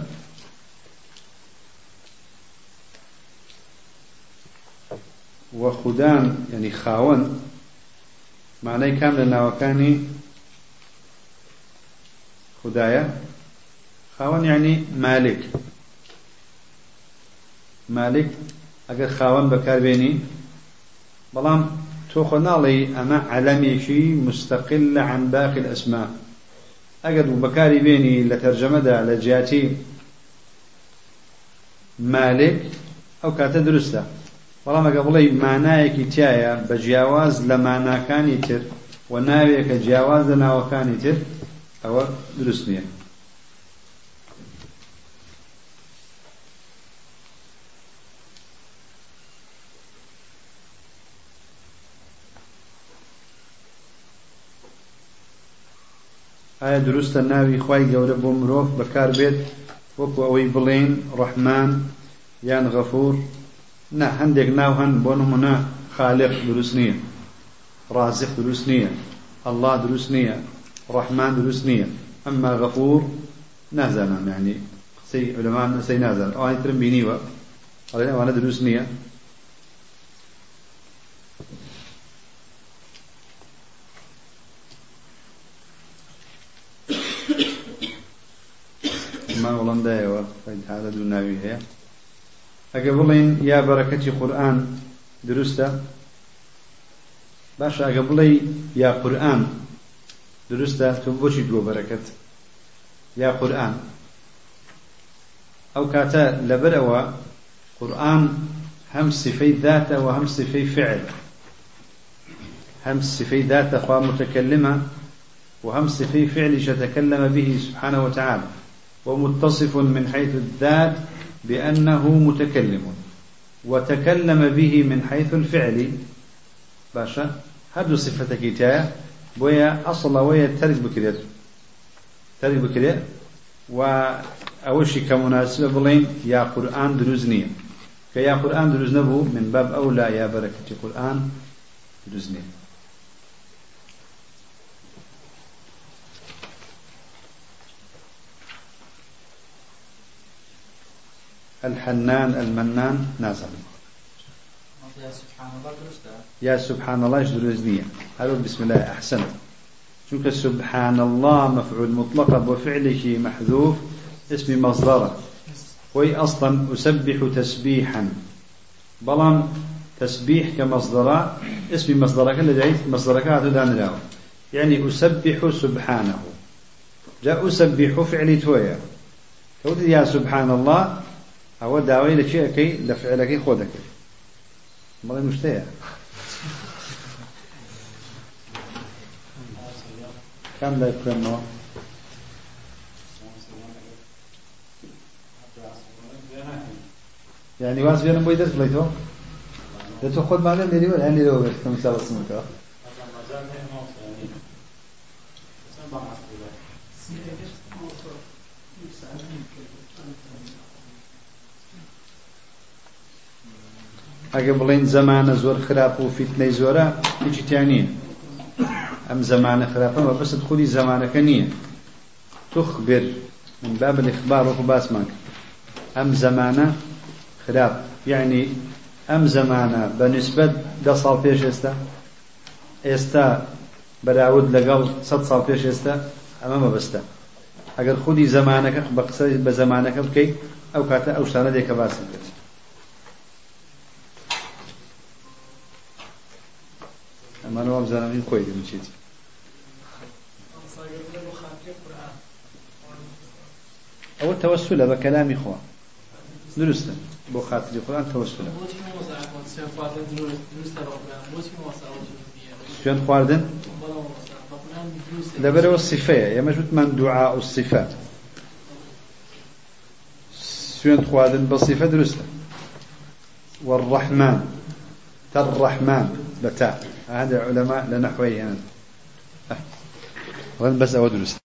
وخدان يعني خاون. معناه كامل ناوكاني خدايا خاون يعني مالك اگر خاون بكار بيني بلام توخو ناڵی ئەمە علەمێکی مستقل عن باقي الأسماء. ئەگەر بەکاری بێنی لە تەرجەمەدا لە جیاتی مالک ئەو کاتە دروستە. بەڵام ئەگە بڵێ مانایەکی تایە بە جیاواز لە ماناکانی تر و ناوێکە جیاواز لە ناوەکانی تر ئەوە دروست نییە. ئایا دروستە ناوی خی گەورە بۆ مرۆڤ بەکار بێت؟ وەکو ئەوەی بڵێن ڕەحمان یان غەفور؟ نه هەندێک ناو هەن بۆ نمونە خالق دروست نییە ڕازق دروست نییە الله دروست نییە ڕەحمان دروست نییە. ئەمما غەفور نازانم يعني قسەی علەمان نسەی نازان ئەوانی ترم بینیوە ئەڵێن ئەوانە دروست نییە. حالە دوو ناوی هەیە. ئەگە بڵێن یا بەرەکەتی قورآن دروستە؟ باشە ئەگە بڵێ یا قورآن دروستە؟ تۆ بۆچی دووە بەرەکەت؟ یا قورآن. ئەو کاتە لەبەرەوە قورآن هەم صفەی ذاتە و هەم فعل. هم صفي ذات أخوة متكلمة وهم صفي فعل تكلم به سبحانه وتعالى ومتصف من حيث الذات بأنه متكلم وتكلم به من حيث الفعل. باشا هذا صفة كتاية بويا أصلا ويا ترك بكريت ترك بكريت وأوشي كمناسبة بلين يا قرآن دروزنية كيا قرآن دروز من باب أولى يا بركة قرآن دروزنية الحنان المنان نازل. يا سبحان الله درسته يا سبحان الله جدرزنية هذا بسم الله أحسن. شوك سبحان الله مفعول مطلق وفعله محذوف اسم مصدره. وي أصلا أسبح تسبيحا. بلان تسبيح كمصدر اسم مصدرك الذي مصدرك هذا يعني أسبح سبحانه. جاء أسبح فعل تويا. وت يا سبحان الله هو داوي لشيء كي لفعلك خودك ما مشتهى كم لا يكرمه يعني واس بينهم بيدرس بيتو ده خود معلم لي ولا عندي لو بس كم سال اسمك ئەگە بڵین زەمانە زۆر خراپ و فیتنەی زۆرە هیچیان نییە. ئەم زەمانە خراپە بەبست خودی زەمانەکە نییە. توخ بێر من باب الإخبار وەکو باسمان ئەم زەمانە خراپ یعنی ئەم زەمانە بە نسبەت ده ساڵ پێش ئێستا ئێستا بەراود لەگەڵ سە ساڵ پێش ئێستا ئەمە مەبستە ئەگەر خودی زەمانەکە بە قسە بە زەمانەکە بکەیت ئەو کاتە ئەو شانە دێکە باسم کرد كت أما نوام زانمين خويدي من شيتي أو التوسل بكلام إخوة درستا بو خاطر القرآن توسل سفيان خواردن؟ لبرو الصفة يا مجبوط من دعاء الصفات سفيان خواردن بالصفة درستا والرحمن. الرحمن بتاع هذا علماء لنحوي يعني بس أود